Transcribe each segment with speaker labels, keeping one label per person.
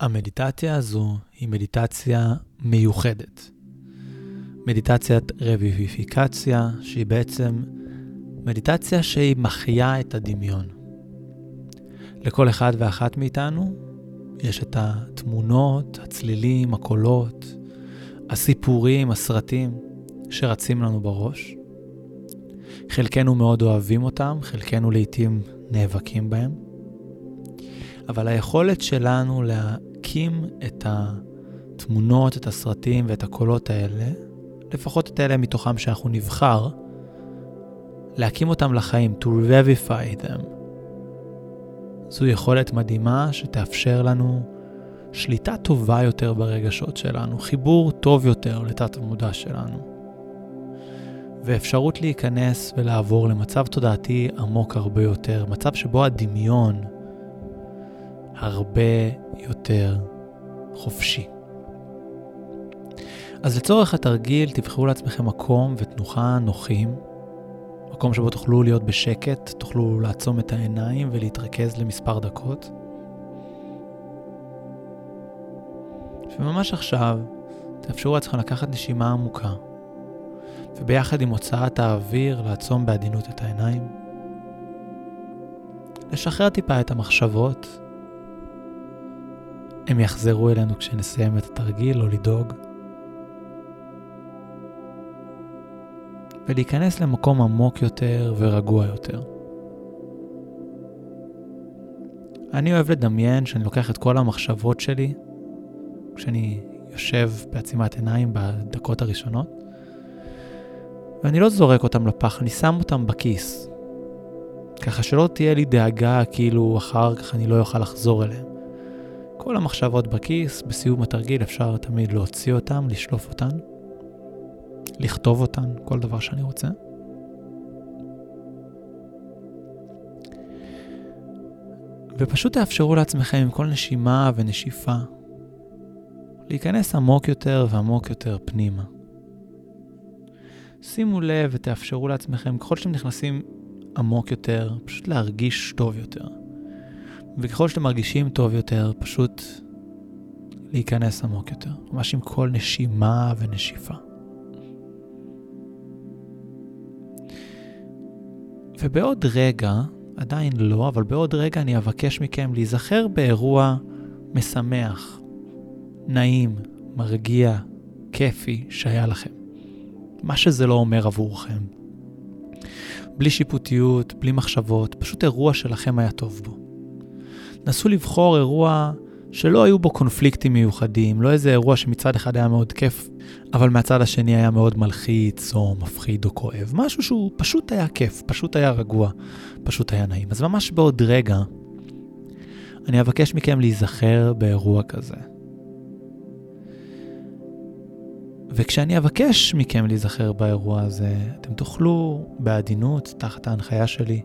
Speaker 1: המדיטציה הזו היא מדיטציה מיוחדת. מדיטציית רביביפיקציה, שהיא בעצם מדיטציה שהיא מחיה את הדמיון. לכל אחד ואחת מאיתנו יש את התמונות, הצלילים, הקולות, הסיפורים, הסרטים שרצים לנו בראש. חלקנו מאוד אוהבים אותם, חלקנו לעיתים נאבקים בהם. אבל היכולת שלנו להקים את התמונות, את הסרטים ואת הקולות האלה, לפחות את אלה מתוכם שאנחנו נבחר, להקים אותם לחיים, to revivify them. זו יכולת מדהימה שתאפשר לנו שליטה טובה יותר ברגשות שלנו, חיבור טוב יותר לתת המודע שלנו. ואפשרות להיכנס ולעבור למצב תודעתי עמוק הרבה יותר, מצב שבו הדמיון הרבה יותר חופשי. אז לצורך התרגיל תבחרו לעצמכם מקום ותנוחה נוחים, מקום שבו תוכלו להיות בשקט, תוכלו לעצום את העיניים ולהתרכז למספר דקות. וממש עכשיו תאפשרו לעצמכם לקחת נשימה עמוקה. וביחד עם הוצאת האוויר לעצום בעדינות את העיניים. לשחרר טיפה את המחשבות. הם יחזרו אלינו כשנסיים את התרגיל, לא לדאוג. ולהיכנס למקום עמוק יותר ורגוע יותר. אני אוהב לדמיין שאני לוקח את כל המחשבות שלי כשאני יושב בעצימת עיניים בדקות הראשונות, ואני לא זורק אותם לפח, אני שם אותם בכיס. ככה שלא תהיה לי דאגה כאילו אחר כך אני לא אוכל לחזור אליהם. כל המחשבות בכיס, בסיום התרגיל אפשר תמיד להוציא אותם, לשלוף אותן, לכתוב אותן, כל דבר שאני רוצה. ופשוט תאפשרו לעצמכם עם כל נשימה ונשיפה להיכנס עמוק יותר ועמוק יותר פנימה. שימו לב ותאפשרו לעצמכם, ככל שאתם נכנסים עמוק יותר, פשוט להרגיש טוב יותר. וככל שאתם מרגישים טוב יותר, פשוט להיכנס עמוק יותר, ממש עם כל נשימה ונשיפה. ובעוד רגע, עדיין לא, אבל בעוד רגע אני אבקש מכם להיזכר באירוע משמח, נעים, מרגיע, כיפי שהיה לכם. מה שזה לא אומר עבורכם. בלי שיפוטיות, בלי מחשבות, פשוט אירוע שלכם היה טוב בו. נסו לבחור אירוע שלא היו בו קונפליקטים מיוחדים, לא איזה אירוע שמצד אחד היה מאוד כיף, אבל מהצד השני היה מאוד מלחיץ או מפחיד או כואב. משהו שהוא פשוט היה כיף, פשוט היה רגוע, פשוט היה נעים. אז ממש בעוד רגע, אני אבקש מכם להיזכר באירוע כזה. וכשאני אבקש מכם להיזכר באירוע הזה, אתם תוכלו בעדינות, תחת ההנחיה שלי,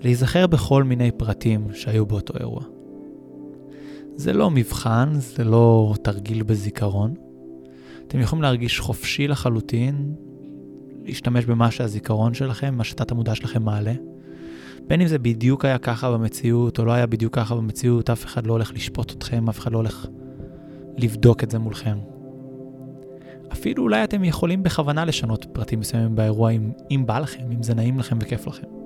Speaker 1: להיזכר בכל מיני פרטים שהיו באותו אירוע. זה לא מבחן, זה לא תרגיל בזיכרון. אתם יכולים להרגיש חופשי לחלוטין, להשתמש במה שהזיכרון שלכם, מה שתת המודע שלכם מעלה. בין אם זה בדיוק היה ככה במציאות, או לא היה בדיוק ככה במציאות, אף אחד לא הולך לשפוט אתכם, אף אחד לא הולך לבדוק את זה מולכם. אפילו אולי אתם יכולים בכוונה לשנות פרטים מסוימים באירוע אם, אם בא לכם, אם זה נעים לכם וכיף לכם.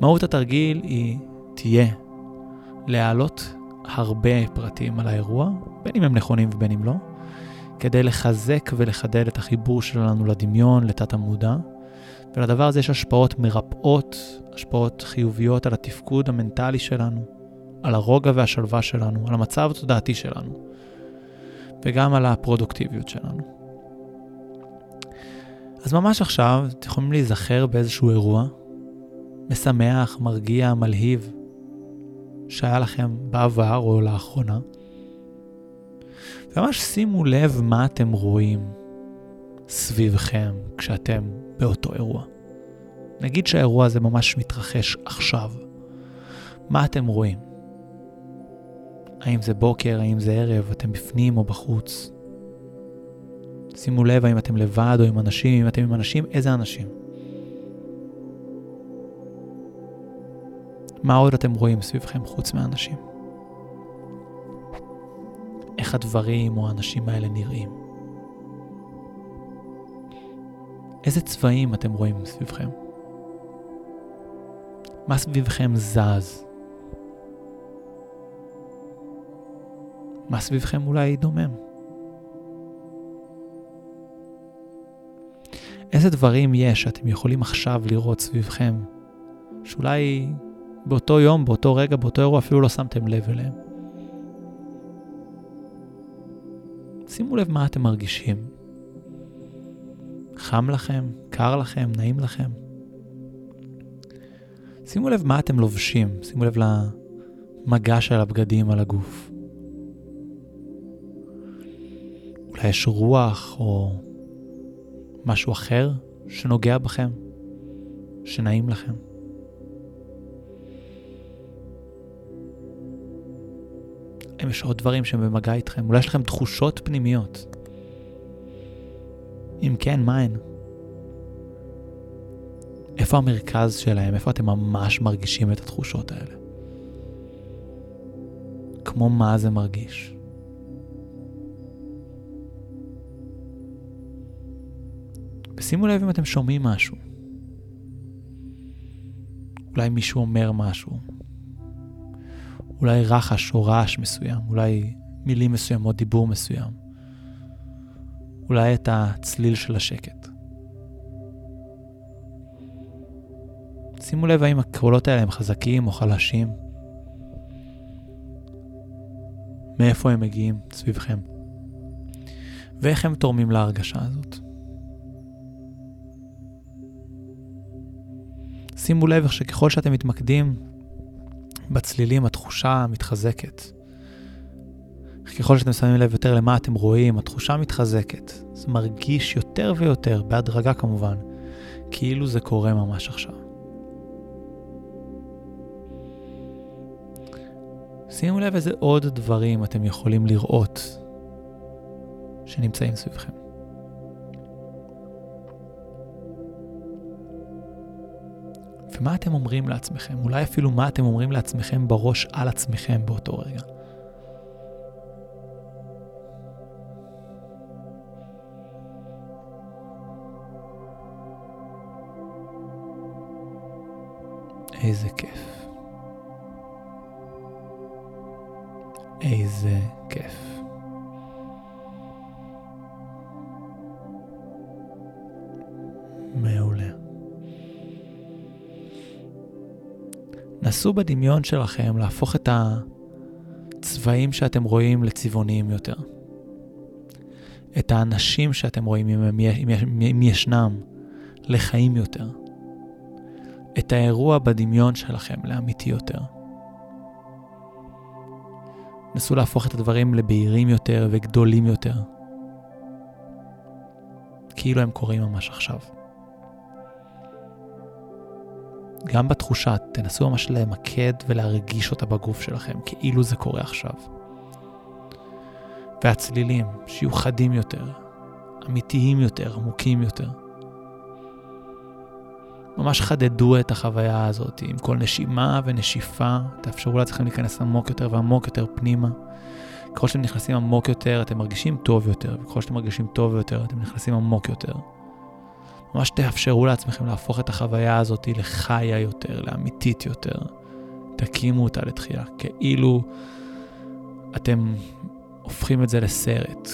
Speaker 1: מהות התרגיל היא תהיה להעלות הרבה פרטים על האירוע, בין אם הם נכונים ובין אם לא, כדי לחזק ולחדד את החיבור שלנו לדמיון, לתת המודע, ולדבר הזה יש השפעות מרפאות, השפעות חיוביות על התפקוד המנטלי שלנו, על הרוגע והשלווה שלנו, על המצב התודעתי שלנו. וגם על הפרודוקטיביות שלנו. אז ממש עכשיו אתם יכולים להיזכר באיזשהו אירוע משמח, מרגיע, מלהיב, שהיה לכם בעבר או לאחרונה. וממש שימו לב מה אתם רואים סביבכם כשאתם באותו אירוע. נגיד שהאירוע הזה ממש מתרחש עכשיו. מה אתם רואים? האם זה בוקר, האם זה ערב, אתם בפנים או בחוץ. שימו לב האם אתם לבד או עם אנשים, אם אתם עם אנשים, איזה אנשים. מה עוד אתם רואים סביבכם חוץ מאנשים? איך הדברים או האנשים האלה נראים. איזה צבעים אתם רואים סביבכם? מה סביבכם זז? מה סביבכם אולי דומם? איזה דברים יש שאתם יכולים עכשיו לראות סביבכם, שאולי באותו יום, באותו רגע, באותו אירוע אפילו לא שמתם לב אליהם? שימו לב מה אתם מרגישים. חם לכם? קר לכם? נעים לכם? שימו לב מה אתם לובשים, שימו לב למגע של הבגדים על הגוף. אולי יש רוח או משהו אחר שנוגע בכם, שנעים לכם. אם יש עוד דברים שהם במגע איתכם, אולי יש לכם תחושות פנימיות. אם כן, מה הן? איפה המרכז שלהם? איפה אתם ממש מרגישים את התחושות האלה? כמו מה זה מרגיש? ושימו לב אם אתם שומעים משהו. אולי מישהו אומר משהו. אולי רחש או רעש מסוים. אולי מילים מסוימות, דיבור מסוים. אולי את הצליל של השקט. שימו לב האם הקולות האלה הם חזקים או חלשים. מאיפה הם מגיעים סביבכם. ואיך הם תורמים להרגשה הזאת. שימו לב איך שככל שאתם מתמקדים בצלילים, התחושה מתחזקת. ככל שאתם שמים לב יותר למה אתם רואים, התחושה מתחזקת. זה מרגיש יותר ויותר, בהדרגה כמובן, כאילו זה קורה ממש עכשיו. שימו לב איזה עוד דברים אתם יכולים לראות שנמצאים סביבכם. ומה אתם אומרים לעצמכם? אולי אפילו מה אתם אומרים לעצמכם בראש על עצמכם באותו רגע. איזה כיף. איזה כיף. נסו בדמיון שלכם להפוך את הצבעים שאתם רואים לצבעוניים יותר. את האנשים שאתם רואים, אם, הם, אם, אם ישנם, לחיים יותר. את האירוע בדמיון שלכם לאמיתי יותר. נסו להפוך את הדברים לבהירים יותר וגדולים יותר. כאילו הם קורים ממש עכשיו. גם בתחושה, תנסו ממש למקד ולהרגיש אותה בגוף שלכם, כאילו זה קורה עכשיו. והצלילים, שיהיו חדים יותר, אמיתיים יותר, עמוקים יותר. ממש חדדו את החוויה הזאת עם כל נשימה ונשיפה, תאפשרו לעצמכם להיכנס עמוק יותר ועמוק יותר פנימה. ככל שאתם נכנסים עמוק יותר, אתם מרגישים טוב יותר, וככל שאתם מרגישים טוב יותר, אתם נכנסים עמוק יותר. ממש תאפשרו לעצמכם להפוך את החוויה הזאת לחיה יותר, לאמיתית יותר. תקימו אותה לתחייה, כאילו אתם הופכים את זה לסרט.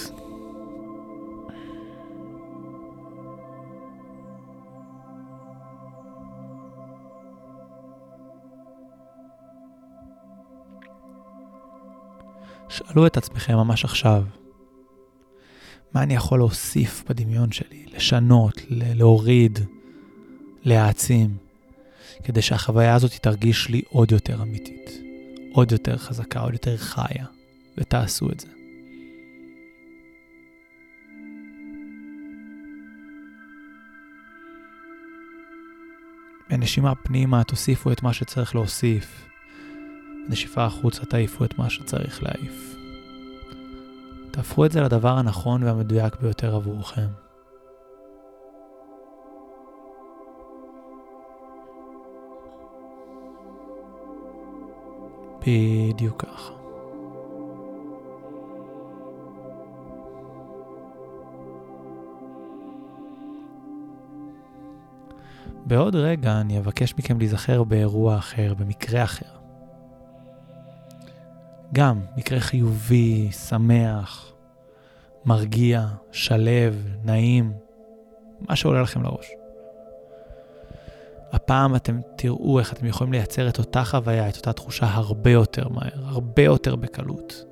Speaker 1: שאלו את עצמכם ממש עכשיו, מה אני יכול להוסיף בדמיון שלי, לשנות, להוריד, להעצים, כדי שהחוויה הזאת תרגיש לי עוד יותר אמיתית, עוד יותר חזקה, עוד יותר חיה, ותעשו את זה. בנשימה פנימה תוסיפו את מה שצריך להוסיף. בנשיפה החוצה תעיפו את מה שצריך להעיף. והפכו את זה לדבר הנכון והמדויק ביותר עבורכם. בדיוק ככה. בעוד רגע אני אבקש מכם להיזכר באירוע אחר, במקרה אחר. גם מקרה חיובי, שמח, מרגיע, שלב, נעים, מה שעולה לכם לראש. הפעם אתם תראו איך אתם יכולים לייצר את אותה חוויה, את אותה תחושה הרבה יותר מהר, הרבה יותר בקלות.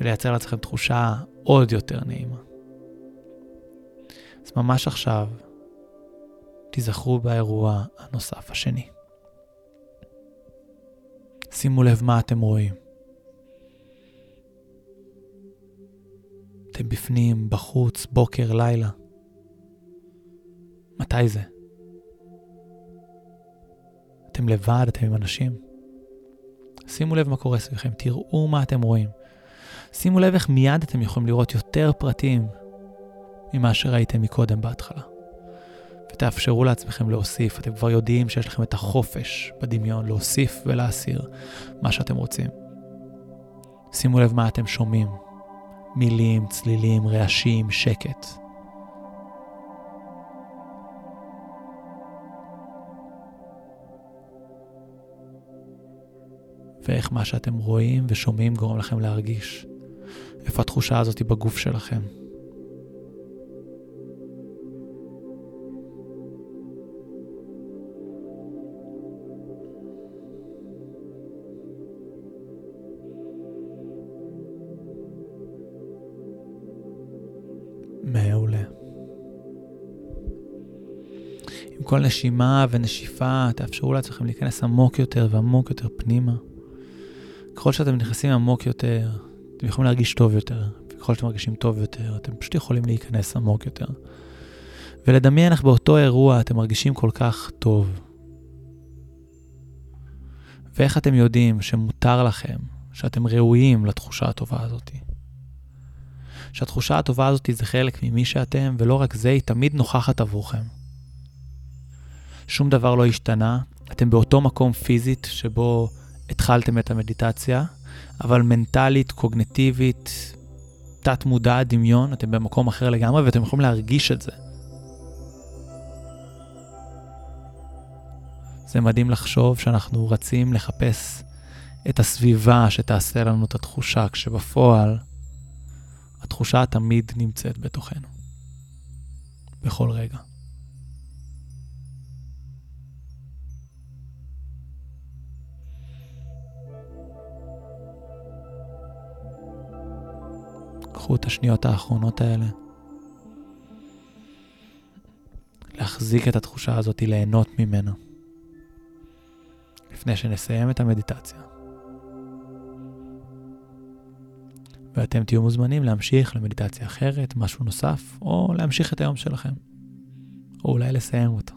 Speaker 1: ולייצר לעצמכם תחושה עוד יותר נעימה. אז ממש עכשיו, תיזכרו באירוע הנוסף השני. שימו לב מה אתם רואים. אתם בפנים, בחוץ, בוקר, לילה. מתי זה? אתם לבד, אתם עם אנשים. שימו לב מה קורה סביבכם, תראו מה אתם רואים. שימו לב איך מיד אתם יכולים לראות יותר פרטים ממה שראיתם מקודם בהתחלה. ותאפשרו לעצמכם להוסיף, אתם כבר יודעים שיש לכם את החופש בדמיון להוסיף ולהסיר מה שאתם רוצים. שימו לב מה אתם שומעים, מילים, צלילים, רעשים, שקט. ואיך מה שאתם רואים ושומעים גורם לכם להרגיש. איפה התחושה הזאת בגוף שלכם. כל נשימה ונשיפה תאפשרו לעצמכם להיכנס עמוק יותר ועמוק יותר פנימה. ככל שאתם נכנסים עמוק יותר, אתם יכולים להרגיש טוב יותר. וככל שאתם מרגישים טוב יותר, אתם פשוט יכולים להיכנס עמוק יותר. ולדמיין איך באותו אירוע אתם מרגישים כל כך טוב. ואיך אתם יודעים שמותר לכם, שאתם ראויים לתחושה הטובה הזאת. שהתחושה הטובה הזאת זה חלק ממי שאתם, ולא רק זה, היא תמיד נוכחת עבורכם. שום דבר לא השתנה, אתם באותו מקום פיזית שבו התחלתם את המדיטציה, אבל מנטלית, קוגנטיבית, תת-מודע, דמיון, אתם במקום אחר לגמרי ואתם יכולים להרגיש את זה. זה מדהים לחשוב שאנחנו רצים לחפש את הסביבה שתעשה לנו את התחושה, כשבפועל התחושה תמיד נמצאת בתוכנו. בכל רגע. קחו את השניות האחרונות האלה. להחזיק את התחושה הזאת, ליהנות ממנה. לפני שנסיים את המדיטציה. ואתם תהיו מוזמנים להמשיך למדיטציה אחרת, משהו נוסף, או להמשיך את היום שלכם. או אולי לסיים אותו.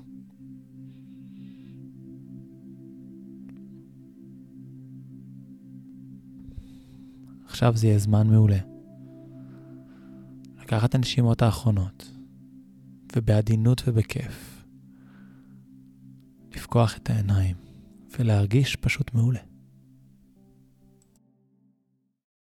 Speaker 1: עכשיו זה יהיה זמן מעולה. לקחת את הנשימות האחרונות, ובעדינות ובכיף, לפקוח את העיניים ולהרגיש פשוט מעולה.